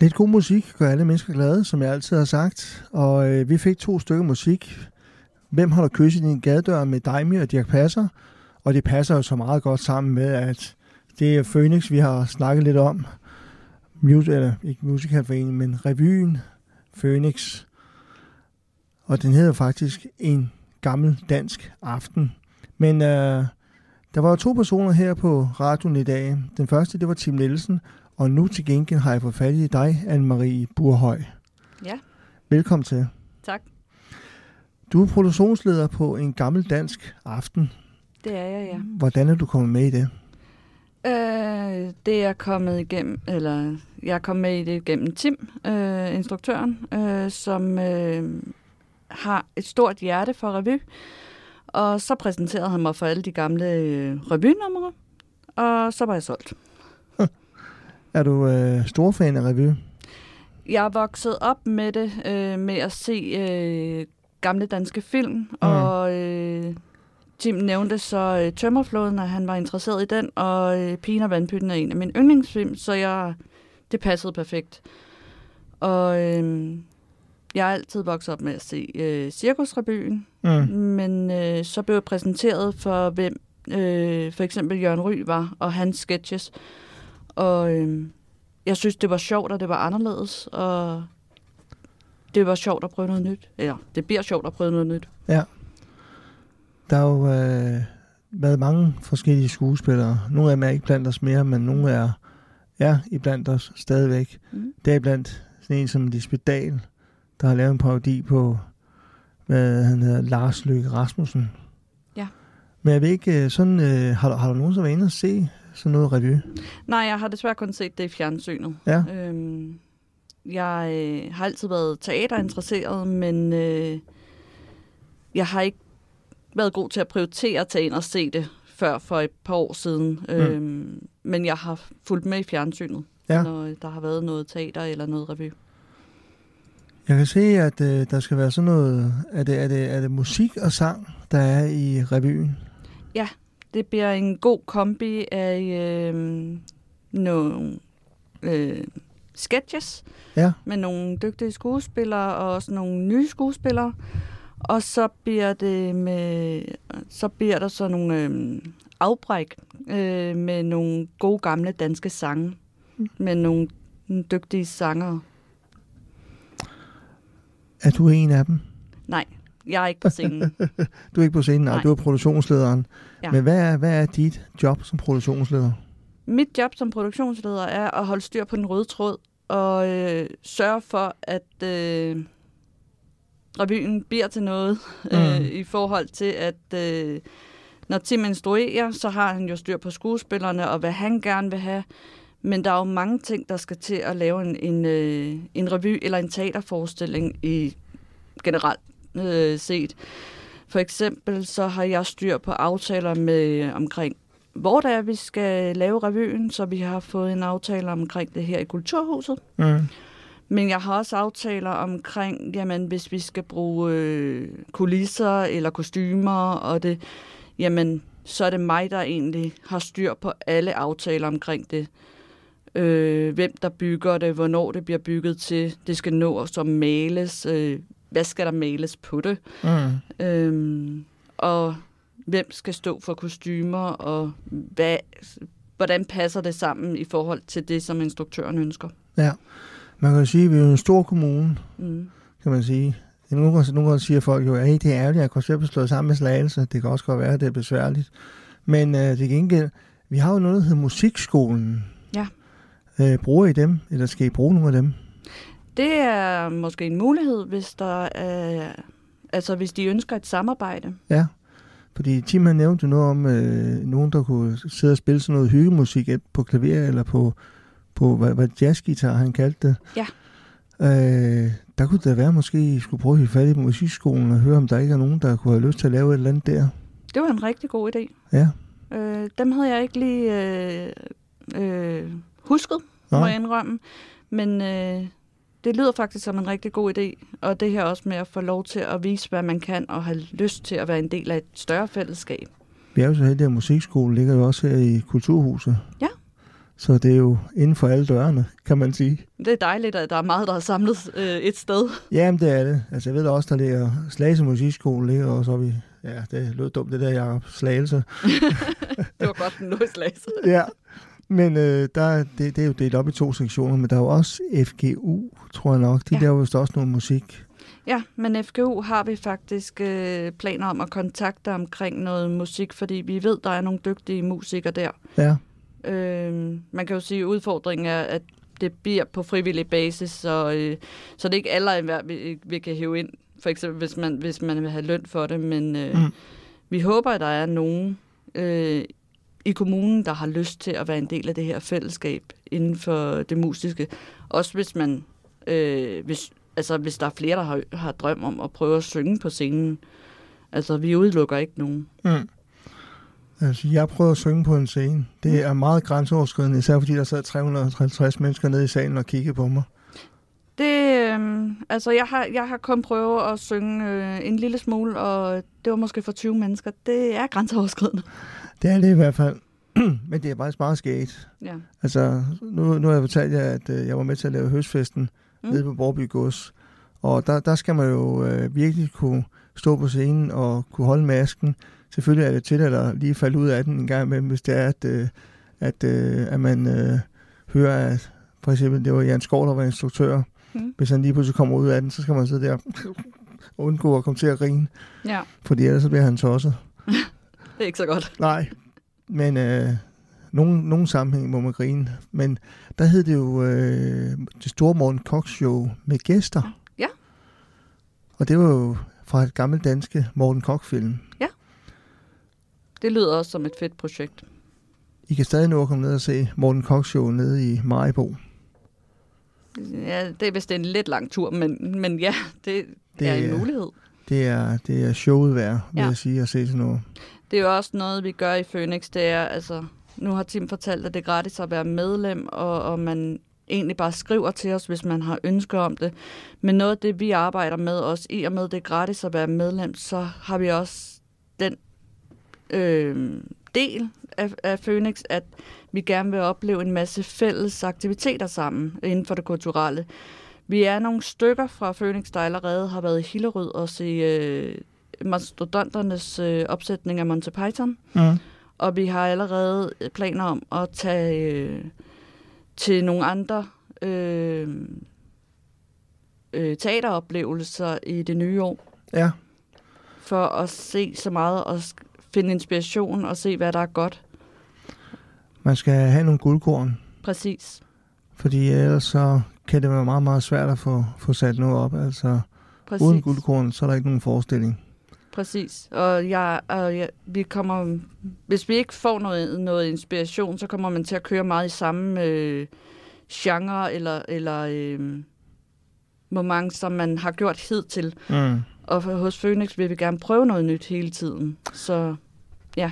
Lidt god musik gør alle mennesker glade, som jeg altid har sagt. Og øh, vi fik to stykker musik. Hvem holder kys i din gadedør med Daimi og Dirk Passer? Og det passer jo så meget godt sammen med, at det er Phoenix, vi har snakket lidt om. Mus- eller ikke musicalforeningen, men revyen Phoenix. Og den hedder faktisk En gammel dansk aften. Men øh, der var jo to personer her på radioen i dag. Den første, det var Tim Nielsen, og nu til gengæld har jeg fået fat i dig, Anne-Marie Burhøj. Ja. Velkommen til. Tak. Du er produktionsleder på en gammel dansk aften. Det er jeg, ja. Hvordan er du kommet med i det? Øh, det er kommet igennem, eller jeg er kommet med i det gennem Tim, øh, instruktøren, øh, som øh, har et stort hjerte for revy. Og så præsenterede han mig for alle de gamle øh, revynumre, og så var jeg solgt. Er du øh, stor fan af revy? Jeg er vokset op med det, øh, med at se øh, gamle danske film, mm. og øh, Tim nævnte så øh, Tømmerflåden, at han var interesseret i den, og øh, Pigen og Vandpytten er en af mine yndlingsfilm, så jeg, det passede perfekt. Og øh, jeg er altid vokset op med at se øh, Cirkusrevyen, Mm. men øh, så blev jeg præsenteret for, hvem øh, for eksempel Jørgen Ry var, og hans sketches. Og øh, jeg synes, det var sjovt, og det var anderledes, og det var sjovt at prøve noget nyt. Ja, det bliver sjovt at prøve noget nyt. Der har jo øh, været mange forskellige skuespillere. Nogle af dem er ikke blandt os mere, men nogle er, er i blandt os stadigvæk. Mm. Det er blandt sådan en som Lisbeth Dahl, der har lavet en parodi på, hvad han hedder, Lars Løkke Rasmussen. Ja. Men jeg ved ikke, øh, sådan, øh, har, du- har du nogensinde været inde og se sådan noget revy? Nej, jeg har desværre kun set det i fjernsynet. Ja. Øhm, jeg øh, har altid været teaterinteresseret, men øh, jeg har ikke været god til at prioritere at tage ind og se det før for et par år siden. Mm. Øhm, men jeg har fulgt med i fjernsynet, Ja. når der har været noget teater eller noget revy. Jeg kan se, at øh, der skal være sådan noget, er det, er, det, er det musik og sang, der er i revyen? Det bliver en god kombi af øh, nogle øh, sketches Ja. med nogle dygtige skuespillere og også nogle nye skuespillere. Og så bliver det med, så bliver der så nogle øh, afbræk øh, med nogle gode gamle danske sange med nogle dygtige sangere. Er du en af dem? Nej, jeg er ikke på scenen. Du er ikke på scenen, nej, Nej. du er produktionslederen. Ja. Men hvad er, hvad er dit job som produktionsleder? Mit job som produktionsleder er at holde styr på den røde tråd og øh, sørge for, at øh, revyen bliver til noget Mm. øh, i forhold til, at øh, når Tim instruerer, så har han jo styr på skuespillerne og hvad han gerne vil have. Men der er jo mange ting, der skal til at lave en, en, øh, en revy eller en teaterforestilling i generelt øh, set. For eksempel så har jeg styr på aftaler med omkring hvor det er, vi skal lave revyen, så vi har fået en aftale omkring det her i Kulturhuset. Mm. Men jeg har også aftaler omkring, jamen hvis vi skal bruge øh, kulisser eller kostymer, og det, jamen så er det mig, der egentlig har styr på alle aftaler omkring det. Øh, hvem der bygger det, hvornår det bliver bygget til, det skal nå at så males, øh, hvad skal der males på det, Mm. Øhm, og hvem skal stå for kostymer, og hvad, hvordan passer det sammen i forhold til det, som instruktøren ønsker. Ja. Man kan jo sige, at vi er jo en stor kommune, Mm. kan man sige. Nogle gange, nogle gange siger folk jo, at hey, det er ærgerligt, at konceptet slået sammen med slagelse. Det kan også godt være, at det er besværligt. Men øh, til gengæld, vi har jo noget, der hedder musikskolen. Ja. Øh, bruger I dem, eller skal I bruge nogle af dem? Det er måske en mulighed, hvis der er, altså hvis de ønsker et samarbejde. Ja. Fordi Tim har nævnt jo noget om øh, nogen, der kunne sidde og spille sådan noget hyggemusik på klaver eller på, på hvad, hvad jazzgitar han kaldte det. Ja. Øh, der kunne det være, måske I skulle prøve at hive fat i musikskolen og høre, om der ikke er nogen, der kunne have lyst til at lave et eller andet der. Det var en rigtig god idé. Ja. Øh, dem havde jeg ikke lige øh, øh, husket, må Nej. jeg indrømme. Men øh, det lyder faktisk som en rigtig god idé. Og det her også med at få lov til at vise, hvad man kan, og have lyst til at være en del af et større fællesskab. Vi er jo så heldige, at musikskolen ligger jo også her i Kulturhuset. Ja. Så det er jo inden for alle dørene, kan man sige. Det er dejligt, at der er meget, der er samlet øh, et sted. Jamen, det er det. Altså, jeg ved også, der ligger Slagelse Musikskole, ligger også oppe i... Ja, det lød dumt, det der, Jacob Slagelse. det var godt, den lå i Slagelse. ja, men øh, der, det, det er jo delt op i to sektioner, men der er jo også FGU, tror jeg nok. De ja. laver vist også noget musik. Ja, men FGU har vi faktisk øh, planer om at kontakte omkring noget musik, fordi vi ved, der er nogle dygtige musikere der. Ja. Øh, man kan jo sige, at udfordringen er, at det bliver på frivillig basis, så, øh, så det er ikke alle vi, vi kan hæve ind, for eksempel hvis man, hvis man vil have løn for det, men øh, mm. vi håber, at der er nogen øh, i kommunen, der har lyst til at være en del af det her fællesskab inden for det musiske. Også hvis man, øh, hvis, altså hvis der er flere, der har, har drøm om at prøve at synge på scenen. Altså, vi udelukker ikke nogen. Mm. Altså, jeg prøvede at synge på en scene. Det mm. er meget grænseoverskridende, især fordi der sad 350 mennesker nede i salen og kiggede på mig. Det, øh, altså, jeg har, jeg har kun prøvet at synge øh, en lille smule, og det var måske for 20 mennesker. Det er grænseoverskridende. Det er det i hvert fald. Men det er faktisk meget skægt. Ja. Altså, nu, nu har jeg fortalt jer, at øh, jeg var med til at lave høstfesten mm. nede på Borby Gods. Og der, der skal man jo øh, virkelig kunne stå på scenen og kunne holde masken. Selvfølgelig er det til, at lige falde ud af den en gang imellem, hvis det er, at, øh, at, øh, at man øh, hører, at for eksempel, det var Jan Skov, der var instruktør. Mm. Hvis han lige pludselig kommer ud af den, så skal man sidde der og undgå at komme til at grine. Ja. Fordi ellers så bliver han tosset. det er ikke så godt. Nej, men øh, nogen, nogen sammenhæng må man grine. Men der hed det jo øh, det store Morten Cox Show med gæster. Ja. Og det var jo fra et gammelt danske Morten Koch-film. Ja. Det lyder også som et fedt projekt. I kan stadig nå at komme ned og se Morten Cox Show nede i Maribo. Ja, det er vist en lidt lang tur, men, men ja, det, det er en mulighed. Det er, det er showet værd, vil ja. jeg sige, at se sådan noget. Det er jo også noget, vi gør i Phoenix. Det er, altså, nu har Tim fortalt, at det er gratis at være medlem, og, og man egentlig bare skriver til os, hvis man har ønsker om det. Men noget af det, vi arbejder med os, i og med det er gratis at være medlem, så har vi også den øh, del af, af Phoenix, at vi gerne vil opleve en masse fælles aktiviteter sammen inden for det kulturelle. Vi er nogle stykker fra Phoenix, der allerede har været i Hillerød og se øh, mastodonternes øh, opsætning af Monty Python. Mm. Og vi har allerede planer om at tage øh, til nogle andre øh, øh, teateroplevelser i det nye år. Ja. For at se så meget og finde inspiration og se, hvad der er godt. Man skal have nogle guldkorn. Præcis. Fordi ellers så kan det være meget, meget svært at få, få sat noget op. Altså, Præcis. uden guldkorn, så er der ikke nogen forestilling. Præcis. Og jeg, og jeg, vi kommer, hvis vi ikke får noget, noget inspiration, så kommer man til at køre meget i samme øh, genre eller, eller øh, moment, som man har gjort hidtil. Mm. Og hos Phoenix vil vi gerne prøve noget nyt hele tiden. Så ja.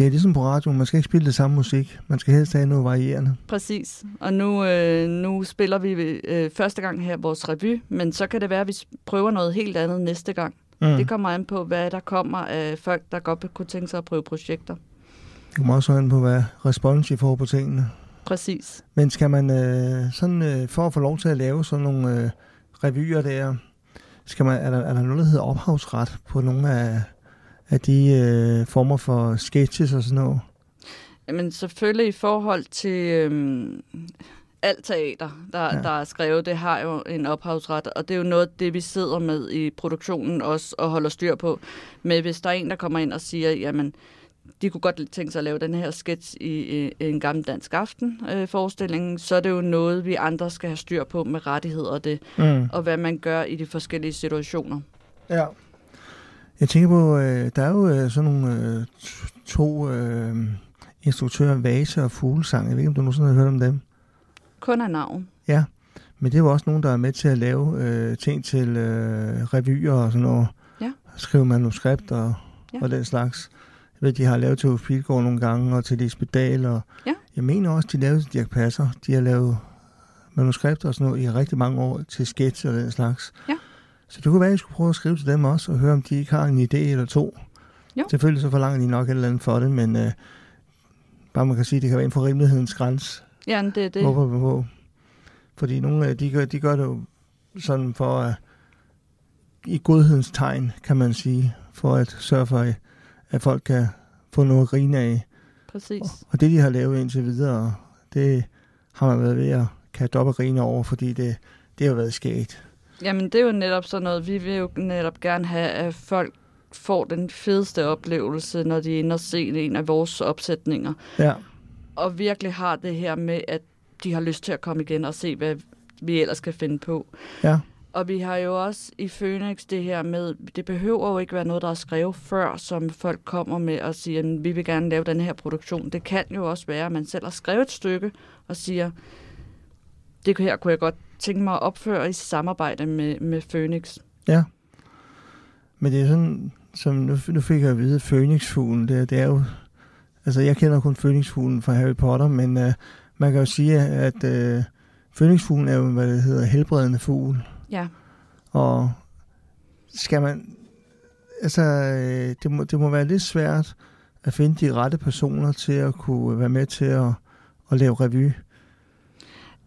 Det er ligesom på radio, man skal ikke spille det samme musik. Man skal helst have noget varierende. Præcis. Og nu, øh, nu spiller vi øh, første gang her vores revy, men så kan det være, at vi prøver noget helt andet næste gang. Mm. Det kommer an på, hvad der kommer af folk, der godt kunne tænke sig at prøve projekter. Det kommer også an på, hvad respons I får på tingene. Præcis. Men skal man øh, sådan, øh, for at få lov til at lave sådan nogle øh, revyer der, skal man, er, der, er der noget, der hedder ophavsret på nogle af, af de øh, former for sketches og sådan noget? Jamen selvfølgelig i forhold til øh, alt teater, der, ja. der er skrevet, det har jo en ophavsret, og det er jo noget det, vi sidder med i produktionen også og holder styr på. Men hvis der er en, der kommer ind og siger, jamen, de kunne godt tænke sig at lave den her sketch i, i en gammel dansk aften øh, forestilling, så er det jo noget, vi andre skal have styr på med rettigheder og det, mm. og hvad man gør i de forskellige situationer. Ja. Jeg tænker på, øh, der er jo øh, sådan nogle øh, to øh, instruktører, Vase og Fuglesang. Jeg ved ikke, om du nogensinde har hørt om dem? Kun af navn. Ja, men det er jo også nogen, der er med til at lave øh, ting til øh, revyer og sådan noget. Ja. Skrive manuskript og, ja. og den slags. Jeg ved, de har lavet til Uffe Pilgaard nogle gange, og til Lisbeth Dahl, og ja. jeg mener også, de lavede til Dirk Passer. De har lavet manuskripter og sådan noget i rigtig mange år til sketch og den slags. Ja. Så det kunne være, at I skulle prøve at skrive til dem også, og høre, om de ikke har en idé eller to. Jo. Selvfølgelig så forlanger de nok et eller andet for det, men øh, bare man kan sige, at det kan være inden for rimelighedens græns. Ja, det er det. Håber vi på. Fordi nogle af de gør, de gør det jo sådan for at i godhedens tegn, kan man sige, for at sørge for, at folk kan få noget at grine af. Præcis. Og, og det, de har lavet indtil videre, det har man været ved at op og grine over, fordi det, det har været skægt. Jamen, det er jo netop sådan noget, vi vil jo netop gerne have, at folk får den fedeste oplevelse, når de er inde og se en af vores opsætninger. Ja. Og virkelig har det her med, at de har lyst til at komme igen og se, hvad vi ellers kan finde på. Ja. Og vi har jo også i Phoenix det her med, det behøver jo ikke være noget, der er skrevet før, som folk kommer med og siger, at vi vil gerne lave den her produktion. Det kan jo også være, at man selv har skrevet et stykke og siger, det her kunne jeg godt tænke mig at opføre i samarbejde med, med Phoenix. Ja. Men det er sådan, som nu, nu fik jeg at vide, Phoenix-fuglen, det, det er jo, altså jeg kender kun Phoenix-fuglen fra Harry Potter, men uh, man kan jo sige, at uh, Phoenix-fuglen er jo, hvad det hedder, helbredende fugl. Ja. Og skal man, altså øh, det må, det må være lidt svært at finde de rette personer til at kunne være med til at, at lave revy.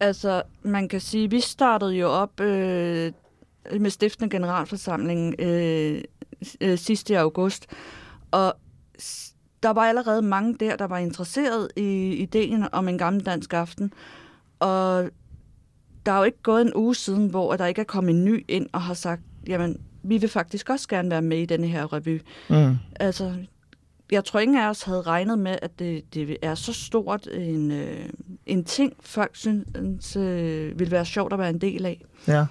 Altså, man kan sige, vi startede jo op øh, med stiftende generalforsamling øh, øh, sidste august, og der var allerede mange der, der var interesseret i ideen om en gammel dansk aften, og der er jo ikke gået en uge siden, hvor der ikke er kommet en ny ind og har sagt, jamen, vi vil faktisk også gerne være med i denne her revy. Mm. Altså, jeg tror ingen af os havde regnet med, at det, det er så stort en, øh, en ting, folk synes øh, vil være sjovt at være en del af. Ja.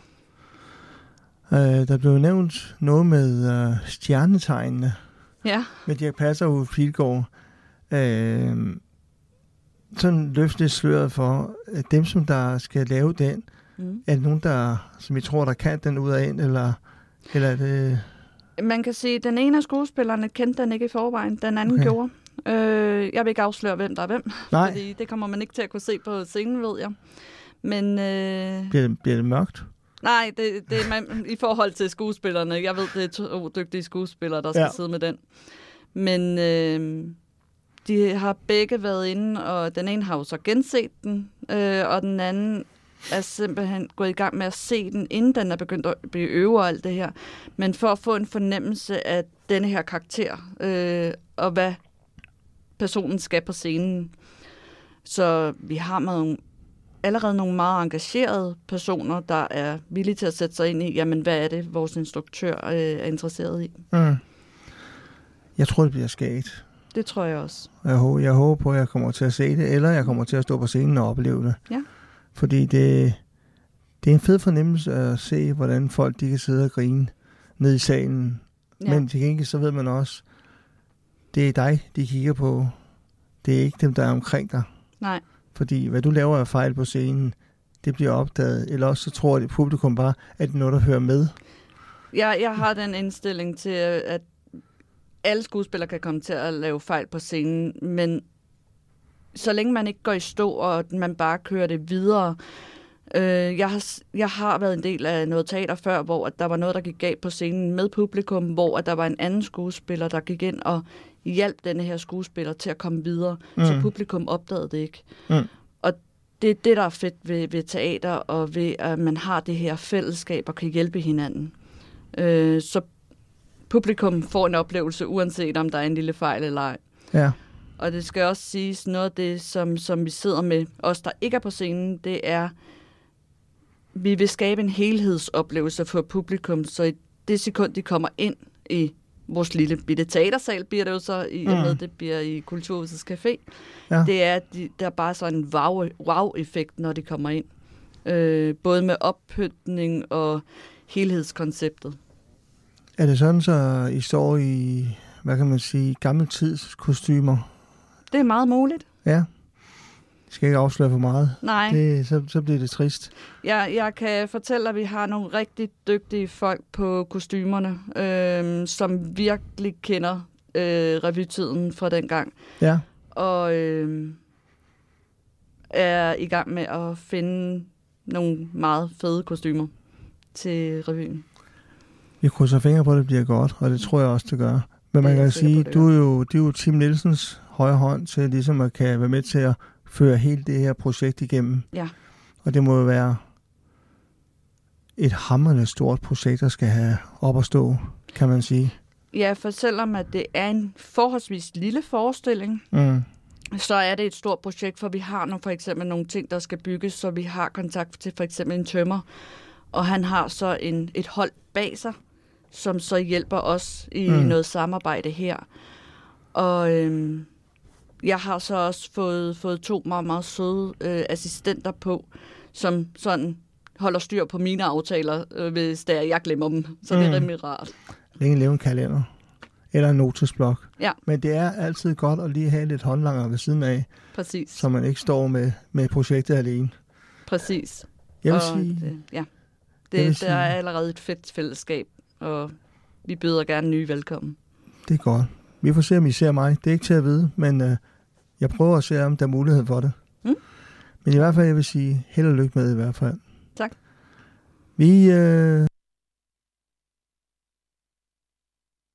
Øh, der blev nævnt noget med øh, stjernetegnene. Ja. Med Dirk Passer og Pilgaard. Øh, sådan løfte sløret for, at dem, som der skal lave den, mm. er det nogen, der, som I tror, der kan den ud af ind, eller, eller er det... Man kan sige, at den ene af skuespillerne kendte den ikke i forvejen, den anden okay. gjorde. Øh, jeg vil ikke afsløre, hvem der er hvem, Nej. fordi det kommer man ikke til at kunne se på scenen, ved jeg. Men, øh... bliver, det, bliver det mørkt? Nej, det, det er man, i forhold til skuespillerne. Jeg ved, det er to dygtige skuespillere, der skal ja. sidde med den. Men øh, de har begge været inde, og den ene har jo så genset den, øh, og den anden er simpelthen gået i gang med at se den, inden den er begyndt at blive øve og alt det her. Men for at få en fornemmelse af denne her karakter, øh, og hvad personen skal på scenen. Så vi har med allerede nogle meget engagerede personer, der er villige til at sætte sig ind i, jamen hvad er det, vores instruktør øh, er interesseret i. Mm. Jeg tror, det bliver skægt. Det tror jeg også. Jeg håber, jeg håber på, at jeg kommer til at se det, eller jeg kommer til at stå på scenen og opleve det. Ja. Fordi det, det er en fed fornemmelse at se, hvordan folk de kan sidde og grine ned i salen. Ja. Men til gengæld så ved man også, det er dig, de kigger på. Det er ikke dem, der er omkring dig. Nej. Fordi hvad du laver af fejl på scenen, det bliver opdaget. Eller også så tror det publikum bare, at det er noget, der hører med. Jeg, jeg har den indstilling til, at alle skuespillere kan komme til at lave fejl på scenen, men så længe man ikke går i stå, og man bare kører det videre. Øh, jeg, har, jeg har været en del af noget teater før, hvor at der var noget, der gik galt på scenen med publikum, hvor at der var en anden skuespiller, der gik ind og hjalp denne her skuespiller til at komme videre, mm. så publikum opdagede det ikke. Mm. Og det er det, der er fedt ved, ved teater, og ved at man har det her fællesskab og kan hjælpe hinanden. Øh, så publikum får en oplevelse, uanset om der er en lille fejl eller ej. Ja. Og det skal også siges, noget af det, som, som vi sidder med, os der ikke er på scenen, det er, vi vil skabe en helhedsoplevelse for publikum, så i det sekund, de kommer ind i vores lille bitte teatersal, bliver det jo så, i og med, mm. det bliver i Kulturhusets Café. Ja. Det er, de, der er bare sådan en wow-effekt, når de kommer ind. Øh, både med oppytning og helhedskonceptet. Er det sådan, så I står i, hvad kan man sige, gammeltids kostymer? Det er meget muligt. Ja. Jeg skal ikke afsløre for meget. Nej. Det, så, så bliver det trist. Jeg, jeg kan fortælle, at vi har nogle rigtig dygtige folk på kostymerne, øh, som virkelig kender øh, revytiden fra den gang. Ja. Og øh, er i gang med at finde nogle meget fede kostymer til revyen. Vi krydser fingre på, at det bliver godt, og det tror jeg også, det gør. Men man kan sige, du er jo, det er jo Tim Nielsens højre hånd til ligesom at kan være med til at føre hele det her projekt igennem. Ja. Og det må jo være et hammerende stort projekt, der skal have op at stå, kan man sige. Ja, for selvom at det er en forholdsvis lille forestilling, Mm. så er det et stort projekt, for vi har nu for eksempel nogle ting, der skal bygges, så vi har kontakt til for eksempel en tømmer, og han har så en, et hold bag sig, som så hjælper os i mm. noget samarbejde her. Og øhm, jeg har så også fået, fået to meget, meget søde øh, assistenter på, som sådan holder styr på mine aftaler, øh, hvis det er, jeg glemmer dem. Så mm. det Mm. er rimelig rart. Længe leve en kalender. Eller en notesblok. Ja. Men det er altid godt at lige have lidt håndlanger ved siden af, Præcis. så man ikke står med, med projektet alene. Præcis. Jeg vil og sige, Det, ja. jeg Det, vil der sige- er allerede et fedt fællesskab, og vi byder gerne nye velkommen. det er godt. Vi får se, om I ser mig. Det er ikke til at vide, men øh, jeg prøver at se, om der er mulighed for det. Mm. Men i hvert fald, jeg vil sige held og lykke med i hvert fald. Tak. Vi øh,